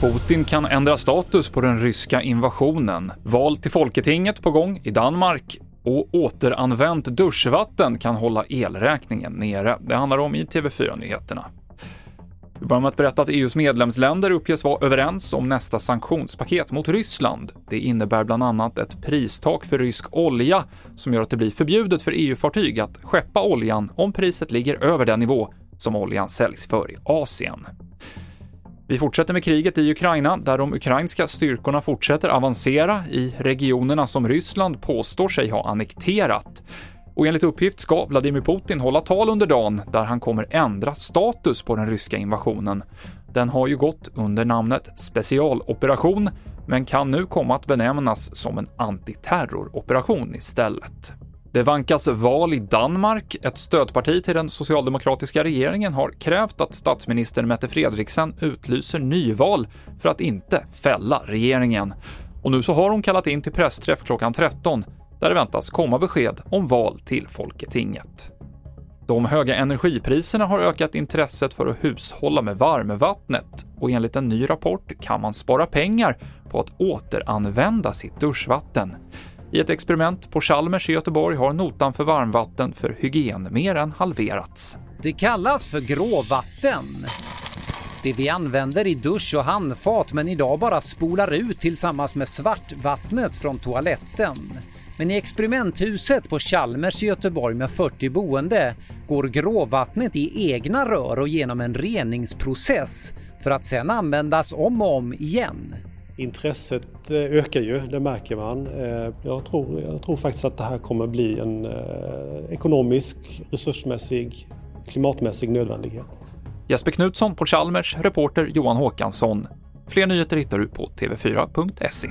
Putin kan ändra status på den ryska invasionen. Val till Folketinget på gång i Danmark och återanvänt duschvatten kan hålla elräkningen nere. Det handlar om i TV4-nyheterna. Vi börjar med att berätta att EUs medlemsländer uppges vara överens om nästa sanktionspaket mot Ryssland. Det innebär bland annat ett pristak för rysk olja som gör att det blir förbjudet för EU-fartyg att skeppa oljan om priset ligger över den nivå som oljan säljs för i Asien. Vi fortsätter med kriget i Ukraina, där de ukrainska styrkorna fortsätter avancera i regionerna som Ryssland påstår sig ha annekterat. Och enligt uppgift ska Vladimir Putin hålla tal under dagen där han kommer ändra status på den ryska invasionen. Den har ju gått under namnet specialoperation, men kan nu komma att benämnas som en antiterroroperation istället. Det vankas val i Danmark. Ett stödparti till den socialdemokratiska regeringen har krävt att statsminister Mette Fredriksen utlyser nyval för att inte fälla regeringen. Och nu så har hon kallat in till pressträff klockan 13 där det väntas komma besked om val till Folketinget. De höga energipriserna har ökat intresset för att hushålla med varmvattnet och enligt en ny rapport kan man spara pengar på att återanvända sitt duschvatten. I ett experiment på Chalmers i Göteborg har notan för varmvatten för hygien mer än halverats. Det kallas för gråvatten. Det vi använder i dusch och handfat men idag bara spolar ut tillsammans med svartvattnet från toaletten. Men i experimenthuset på Chalmers i Göteborg med 40 boende går gråvattnet i egna rör och genom en reningsprocess för att sedan användas om och om igen. Intresset eh, ökar ju, det märker man. Eh, jag tror, jag tror faktiskt att det här kommer bli en eh, ekonomisk, resursmässig, klimatmässig nödvändighet. Jesper Knutsson på Chalmers, reporter Johan Håkansson. Fler nyheter hittar du på tv4.se.